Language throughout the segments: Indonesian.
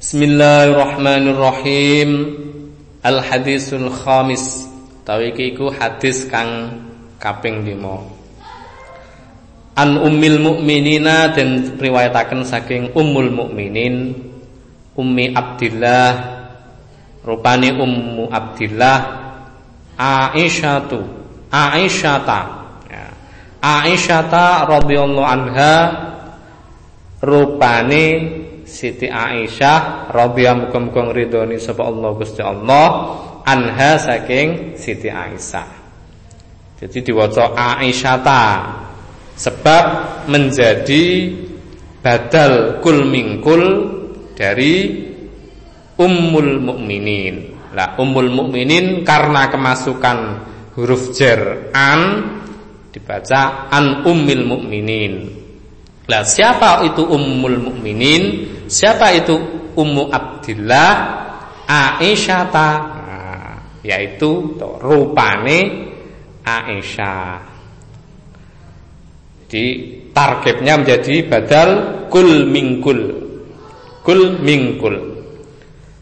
Bismillahirrahmanirrahim. Al hadisul khamis. Tawi iku hadis kang kaping 5. An ummil mukminina dan riwayataken saking ummul mukminin Ummi Abdillah rupane Ummu Abdillah Aisyatu Aisyata ya. Aisyata radhiyallahu anha rupane Siti Aisyah radhiyallahu muga-muga ridhoni sapa Allah Gusti Allah anha saking Siti Aisyah. Jadi diwaca Aisyata sebab menjadi badal kul mingkul dari Ummul Mukminin. Lah Ummul Mukminin karena kemasukan huruf jar an dibaca an Ummil Mukminin. Lah siapa itu Ummul Mukminin? Siapa itu Ummu Abdillah? Aisyah? Nah, yaitu rupane Aisyah. Jadi targetnya menjadi badal kul mingkul. Kul mingkul.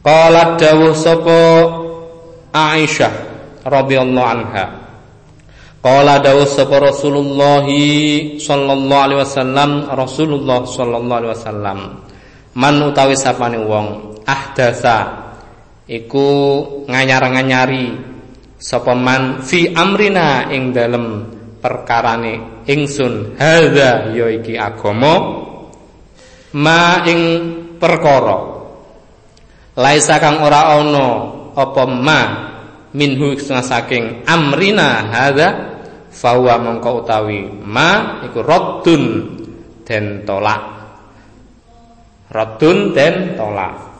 Qala dawuh sapa Aisyah radhiyallahu anha Qala dawuh sapa Rasulullah sallallahu alaihi wasallam Rasulullah sallallahu alaihi wasallam man utawi sapane wong ahdasa iku nganyar-nganyari sapa man fi amrina ing dalem perkarane ingsun hadza ya iki agama ma ing perkara. Laisa kang ora ana apa ma minhu saking amrina hadza fawa mongko utawi ma iku raddun den tolak raddun den tolak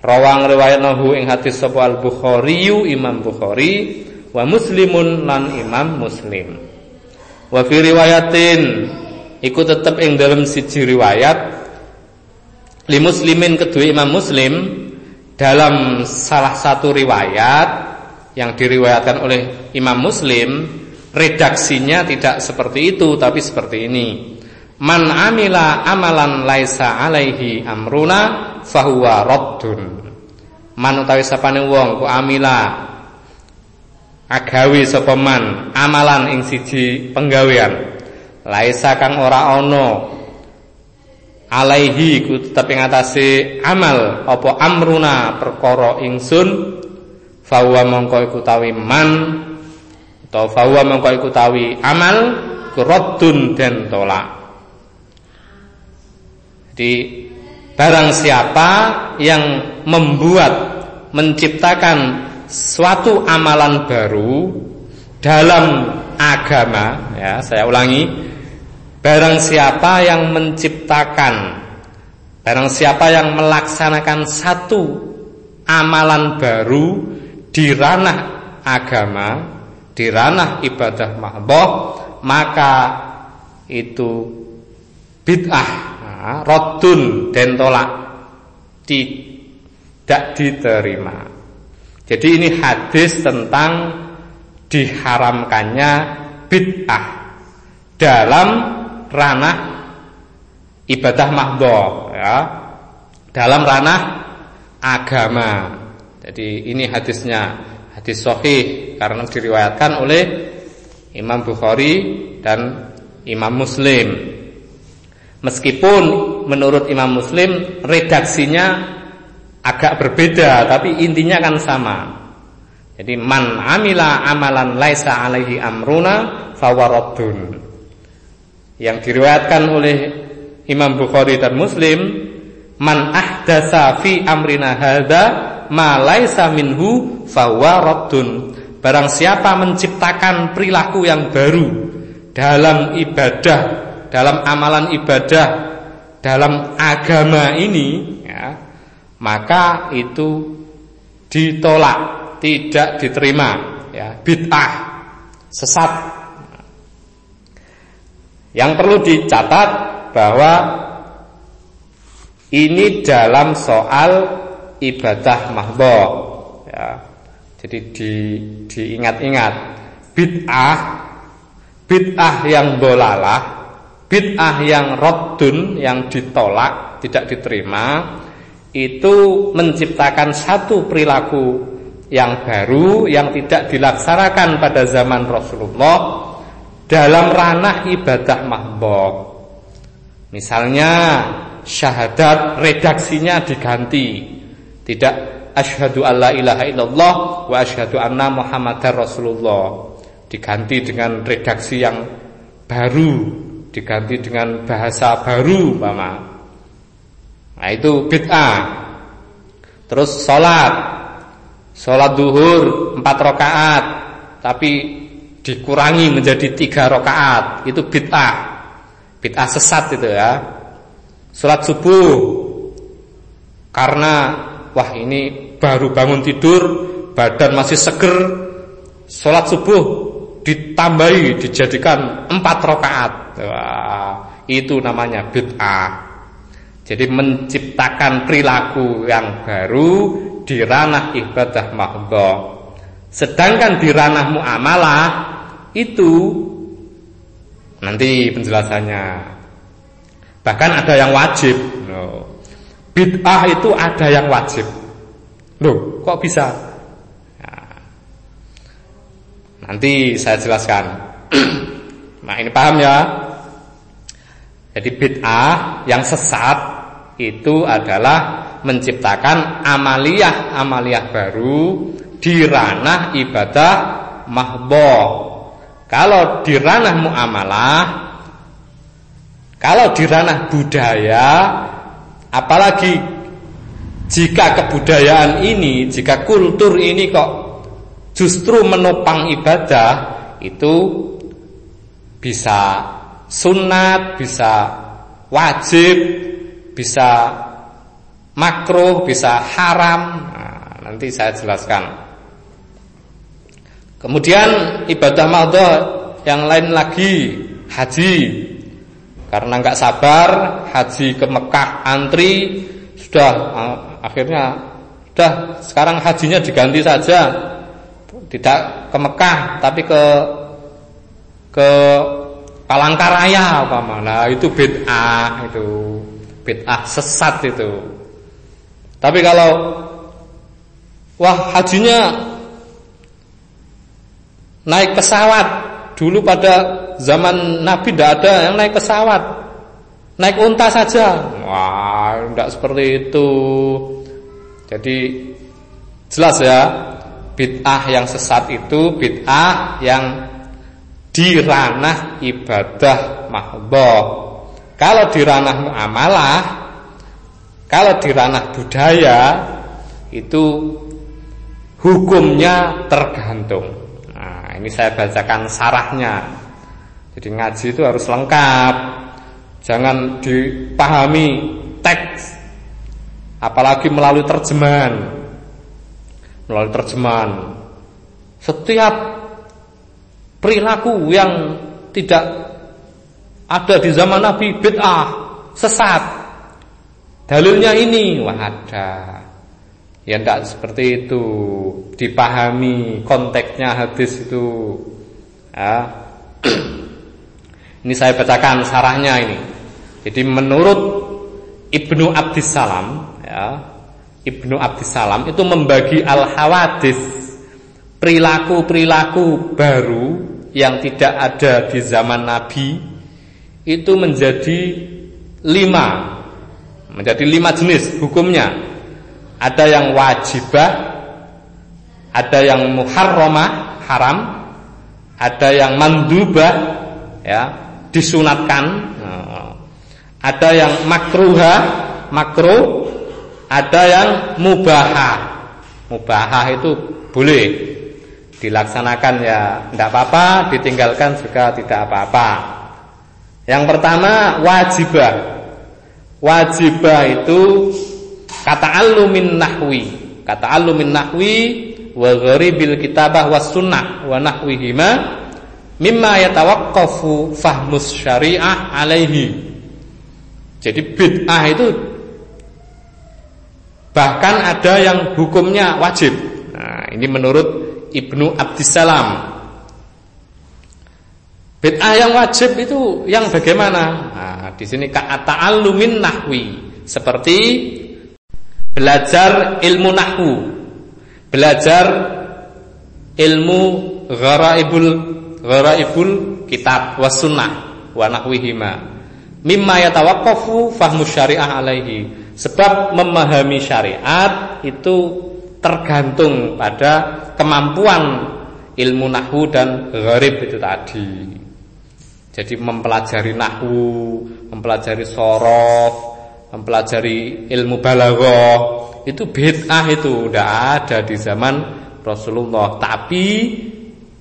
rawang riwayat nahu ing hadis sapa al bukhari imam bukhari wa muslimun lan imam muslim wa fi riwayatin iku tetep ing dalam siji riwayat li muslimin kedua imam muslim dalam salah satu riwayat yang diriwayatkan oleh imam muslim redaksinya tidak seperti itu tapi seperti ini. Man amila amalan laisa alaihi amruna fahuwa raddun. Man utawi sapane wong ku amila agawe sapa man amalan ing siji penggawean laisa kang ora ana alaihi ku tetep ing atase amal apa amruna perkara ingsun fahuwa mongko iku tawi man atau fahuwa mengko iku tawi amal raddun dan tolak. Jadi barang siapa yang membuat menciptakan suatu amalan baru dalam agama ya saya ulangi barang siapa yang menciptakan barang siapa yang melaksanakan satu amalan baru di ranah agama di ranah ibadah mahdoh maka itu bid'ah rodun dan tolak. Tidak diterima. Jadi ini hadis tentang diharamkannya bid'ah dalam ranah ibadah mahdoh ya. Dalam ranah agama. Jadi ini hadisnya hadis sahih karena diriwayatkan oleh Imam Bukhari dan Imam Muslim. Meskipun menurut Imam Muslim redaksinya agak berbeda tapi intinya kan sama. Jadi man amila amalan laisa alaihi amruna fawaradun. Yang diriwayatkan oleh Imam Bukhari dan Muslim, man ahdasa fi amrina hadza ma laisa minhu fawa raddun. Barang siapa menciptakan perilaku yang baru dalam ibadah, dalam amalan ibadah, dalam agama ini, ya, maka itu ditolak, tidak diterima, ya, bid'ah, sesat. Yang perlu dicatat bahwa ini dalam soal ibadah mahdoh ya. Jadi di, diingat-ingat bid'ah bid'ah yang dolalah bid'ah yang rodun yang ditolak tidak diterima itu menciptakan satu perilaku yang baru yang tidak dilaksanakan pada zaman Rasulullah dalam ranah ibadah mahdoh. Misalnya syahadat redaksinya diganti. Tidak asyhadu alla ilaha illallah wa asyhadu anna muhammadar rasulullah. Diganti dengan redaksi yang baru, diganti dengan bahasa baru, Mama. Nah, itu bid'ah. Terus salat. Salat duhur empat rakaat, tapi dikurangi menjadi tiga rakaat, itu bid'ah. Bid'ah sesat itu ya. Sholat subuh Karena Wah ini baru bangun tidur Badan masih seger Sholat subuh Ditambahi Dijadikan empat rakaat Itu namanya bid'ah Jadi menciptakan perilaku yang baru Di ranah ibadah mahdoh Sedangkan di ranah muamalah Itu Nanti penjelasannya Bahkan ada yang wajib. Bid'ah itu ada yang wajib. Loh, kok bisa? Nanti saya jelaskan. nah, ini paham ya? Jadi bid'ah yang sesat itu adalah menciptakan amaliyah-amaliyah baru di ranah ibadah mahboh. Kalau di ranah muamalah kalau di ranah budaya Apalagi Jika kebudayaan ini Jika kultur ini kok Justru menopang ibadah Itu Bisa sunat Bisa wajib Bisa makruh Bisa haram. Nah, Nanti saya jelaskan. Kemudian ibadah maudhu yang lain lagi haji. Karena nggak sabar haji ke Mekah antri sudah uh, akhirnya sudah sekarang hajinya diganti saja tidak ke Mekah tapi ke ke Palangkaraya apa mana itu bid'ah itu. Bid'ah sesat itu. Tapi kalau wah hajinya naik pesawat. Dulu pada zaman Nabi tidak ada yang naik pesawat. Naik unta saja. Wah tidak seperti itu. Jadi Jelas ya Bid'ah yang sesat itu Bid'ah yang Di ranah ibadah mahdoh Kalau di ranah muamalah Kalau di ranah budaya Itu Hukumnya tergantung ini saya bacakan sarahnya. Jadi ngaji itu harus lengkap. Jangan dipahami teks apalagi melalui terjemahan. Melalui terjemahan. Setiap perilaku yang tidak ada di zaman Nabi bid'ah, sesat. Dalilnya ini, wah ada. Ya tidak seperti itu Dipahami konteksnya hadis itu ya. Ini saya bacakan sarahnya ini Jadi menurut Ibnu Abdissalam ya, Ibnu Abdissalam itu membagi al-hawadis Perilaku-perilaku baru Yang tidak ada di zaman Nabi Itu menjadi lima Menjadi lima jenis hukumnya. Ada yang wajibah, ada yang muharramah, haram, ada yang mandubah, ya, disunatkan, ada yang makruha, makruh, ada yang mubahah. Mubahah itu boleh dilaksanakan ya tidak apa-apa, ditinggalkan juga tidak apa-apa. Yang pertama wajibah. Wajibah itu Kata alumin nahwi, kata alumin nahwi wa gharibil kitabah was sunnah wa nahwihima mimma yatawaqqafu fahmus syariah alaihi. Jadi bid'ah itu bahkan ada yang hukumnya wajib. Nah, ini menurut Ibnu Abdissalam. Bid'ah yang wajib itu yang bagaimana? Nah, di sini kata alumin nahwi seperti belajar ilmu nahwu, belajar ilmu gharaibul gharaibul kitab was sunnah wa nahwihima mimma yatawaqqafu fahmu syariah alaihi sebab memahami syariat itu tergantung pada kemampuan ilmu nahwu dan gharib itu tadi. Jadi mempelajari nahwu mempelajari sorof mempelajari ilmu balaghah itu bid'ah itu udah ada di zaman Rasulullah. Tapi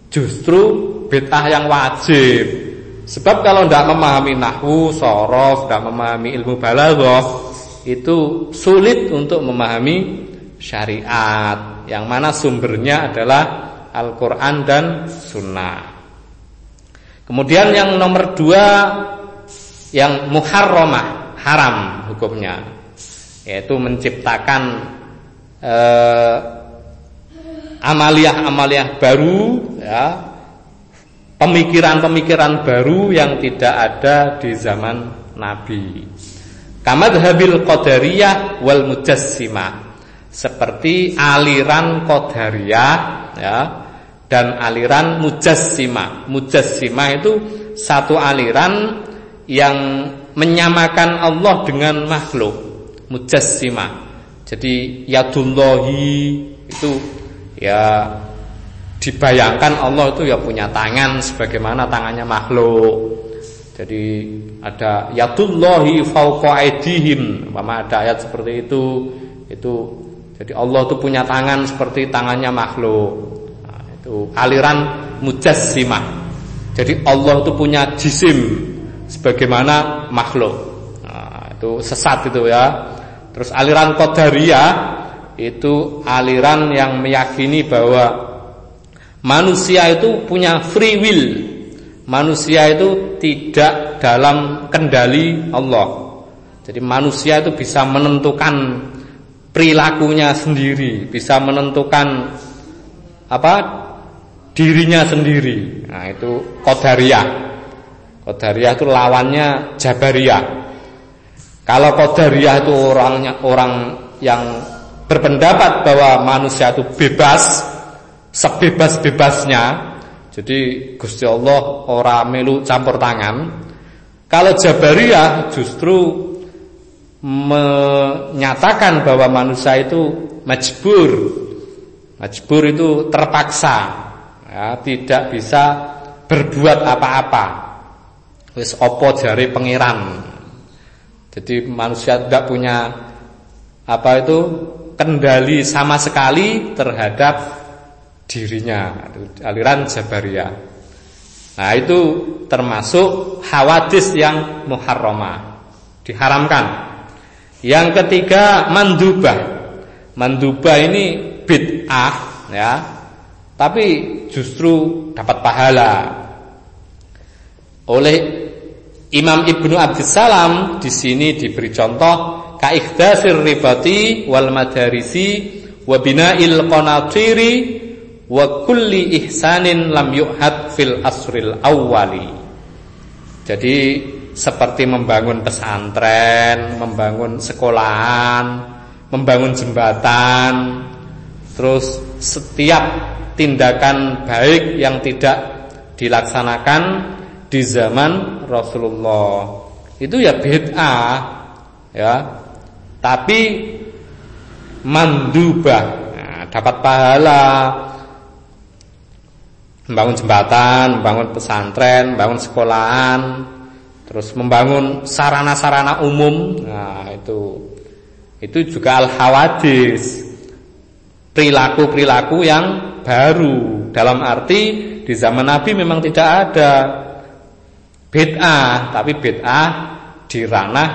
justru bid'ah yang wajib. Sebab kalau tidak memahami nahwu sorof tidak memahami ilmu balaghah itu sulit untuk memahami syariat yang mana sumbernya adalah Al-Quran dan Sunnah Kemudian yang nomor dua yang muharramah haram hukumnya yaitu menciptakan eh, amaliah-amaliah baru ya pemikiran-pemikiran baru yang tidak ada di zaman Nabi. Kamadhabil qadariyah wal mujassimah seperti aliran qadariyah ya dan aliran mujassima. Mujassima itu satu aliran yang menyamakan Allah dengan makhluk. Mujassima. Jadi yadullahi itu ya dibayangkan Allah itu ya punya tangan sebagaimana tangannya makhluk. Jadi ada yadullahi fauqa aidihim. Mama ada ayat seperti itu. Itu jadi Allah itu punya tangan seperti tangannya makhluk. Itu aliran mujassimah. Jadi Allah itu punya jisim sebagaimana makhluk. Nah, itu sesat itu ya. Terus aliran qadariyah itu aliran yang meyakini bahwa manusia itu punya free will. Manusia itu tidak dalam kendali Allah. Jadi manusia itu bisa menentukan perilakunya sendiri, bisa menentukan apa dirinya sendiri. Nah, itu Qadariyah. Qadariyah itu lawannya Jabariyah. Kalau Qadariyah itu orangnya orang yang berpendapat bahwa manusia itu bebas sebebas-bebasnya. Jadi Gusti Allah ora melu campur tangan. Kalau Jabariyah justru menyatakan bahwa manusia itu majbur. Majbur itu terpaksa ya, tidak bisa berbuat apa-apa. Wis opo jari pengiran. Jadi manusia tidak punya apa itu kendali sama sekali terhadap dirinya. Aliran Jabariyah. Nah itu termasuk hawadis yang muharramah diharamkan. Yang ketiga mandubah. Mandubah ini bid'ah ya tapi justru dapat pahala. Oleh Imam Ibnu Abdussalam di sini diberi contoh kaikhdasir ribati wal madarisi wa bina'il qanatiri wa kulli ihsanin lam yu'had fil asril awwali. Jadi seperti membangun pesantren, membangun sekolahan, membangun jembatan, terus setiap tindakan baik yang tidak dilaksanakan di zaman Rasulullah. Itu ya bid'ah ya. Tapi mandubah nah, dapat pahala membangun jembatan, membangun pesantren, membangun sekolahan, terus membangun sarana-sarana umum. Nah, itu itu juga al-hawadis. Perilaku-perilaku yang baru dalam arti di zaman Nabi memang tidak ada bid'ah tapi bid'ah di ranah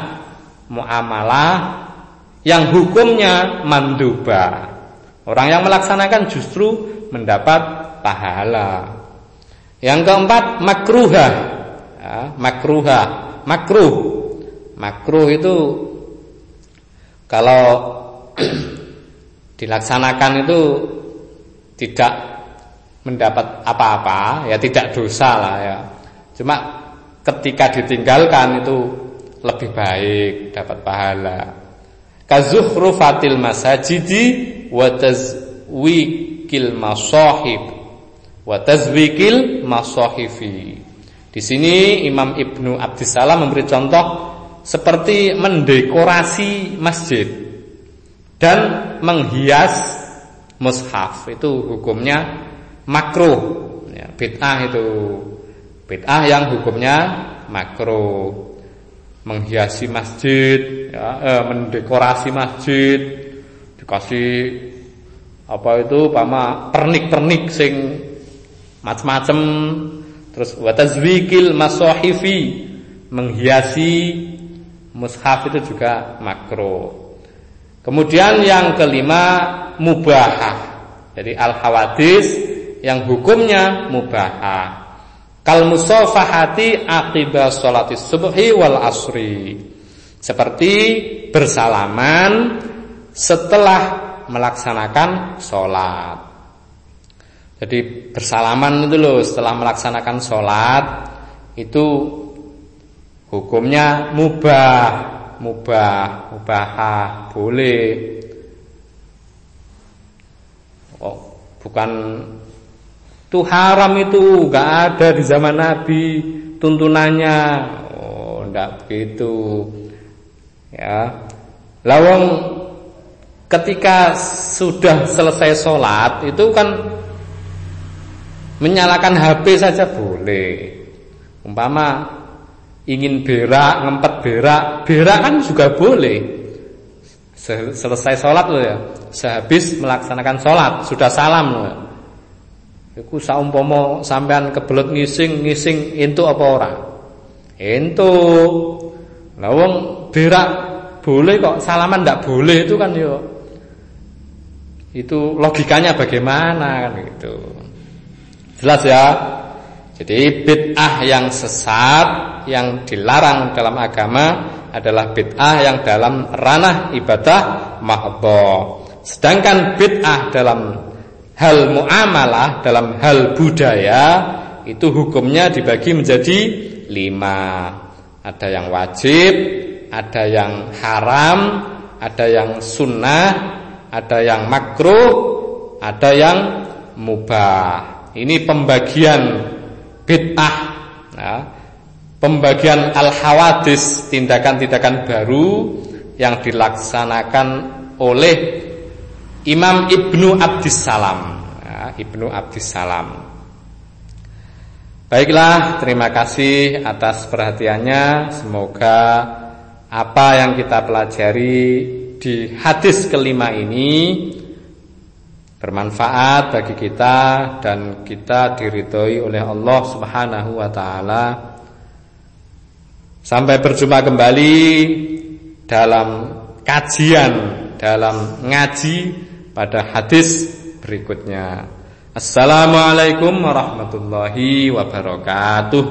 muamalah yang hukumnya manduba orang yang melaksanakan justru mendapat pahala. Yang keempat makruha. Ya, makruha. Makruh. Makruh itu kalau dilaksanakan itu tidak mendapat apa-apa, ya tidak dosa lah ya. Cuma ketika ditinggalkan itu lebih baik dapat pahala. kazuhrufatil masajidi wa tazwikil masahib wa tazwikil masahifi. Di sini Imam Ibnu Abdissalam memberi contoh seperti mendekorasi masjid dan menghias mushaf. Itu hukumnya makruh. Ya, bid'ah itu. Bid'ah yang hukumnya makruh. Menghiasi masjid, ya, eh, mendekorasi masjid, dikasih apa itu pama pernik-pernik sing macam-macam terus watazwikil masahifi menghiasi mushaf itu juga makro. Kemudian yang kelima mubahah. Jadi al hawadis yang hukumnya mubahah kal musafahati akibat salati subhi wal asri seperti bersalaman setelah melaksanakan sholat jadi bersalaman itu loh setelah melaksanakan sholat itu hukumnya mubah mubah mubah boleh oh, bukan itu haram itu nggak ada di zaman Nabi tuntunannya. Oh, enggak begitu. Ya. Lawang ketika sudah selesai sholat itu kan menyalakan HP saja boleh. Umpama ingin berak, ngempet berak, berak kan juga boleh. Selesai sholat loh ya, sehabis melaksanakan sholat sudah salam loh. Ya. Iku saumpama sampean kebelet ngising, ngising entuk apa ora? Entuk. Lah wong berak boleh kok salaman ndak boleh itu kan yo. Itu logikanya bagaimana kan gitu. Jelas ya? Jadi bid'ah yang sesat yang dilarang dalam agama adalah bid'ah yang dalam ranah ibadah mahdhah. Sedangkan bid'ah dalam hal muamalah dalam hal budaya itu hukumnya dibagi menjadi lima ada yang wajib ada yang haram ada yang sunnah ada yang makruh ada yang mubah ini pembagian bid'ah ya. pembagian al hawadis tindakan-tindakan baru yang dilaksanakan oleh Imam Ibnu Abdissalam ya, Ibnu Abdissalam Baiklah terima kasih atas perhatiannya Semoga apa yang kita pelajari di hadis kelima ini bermanfaat bagi kita dan kita diridhoi oleh Allah Subhanahu wa taala. Sampai berjumpa kembali dalam kajian, dalam ngaji pada hadis berikutnya. Assalamualaikum warahmatullahi wabarakatuh.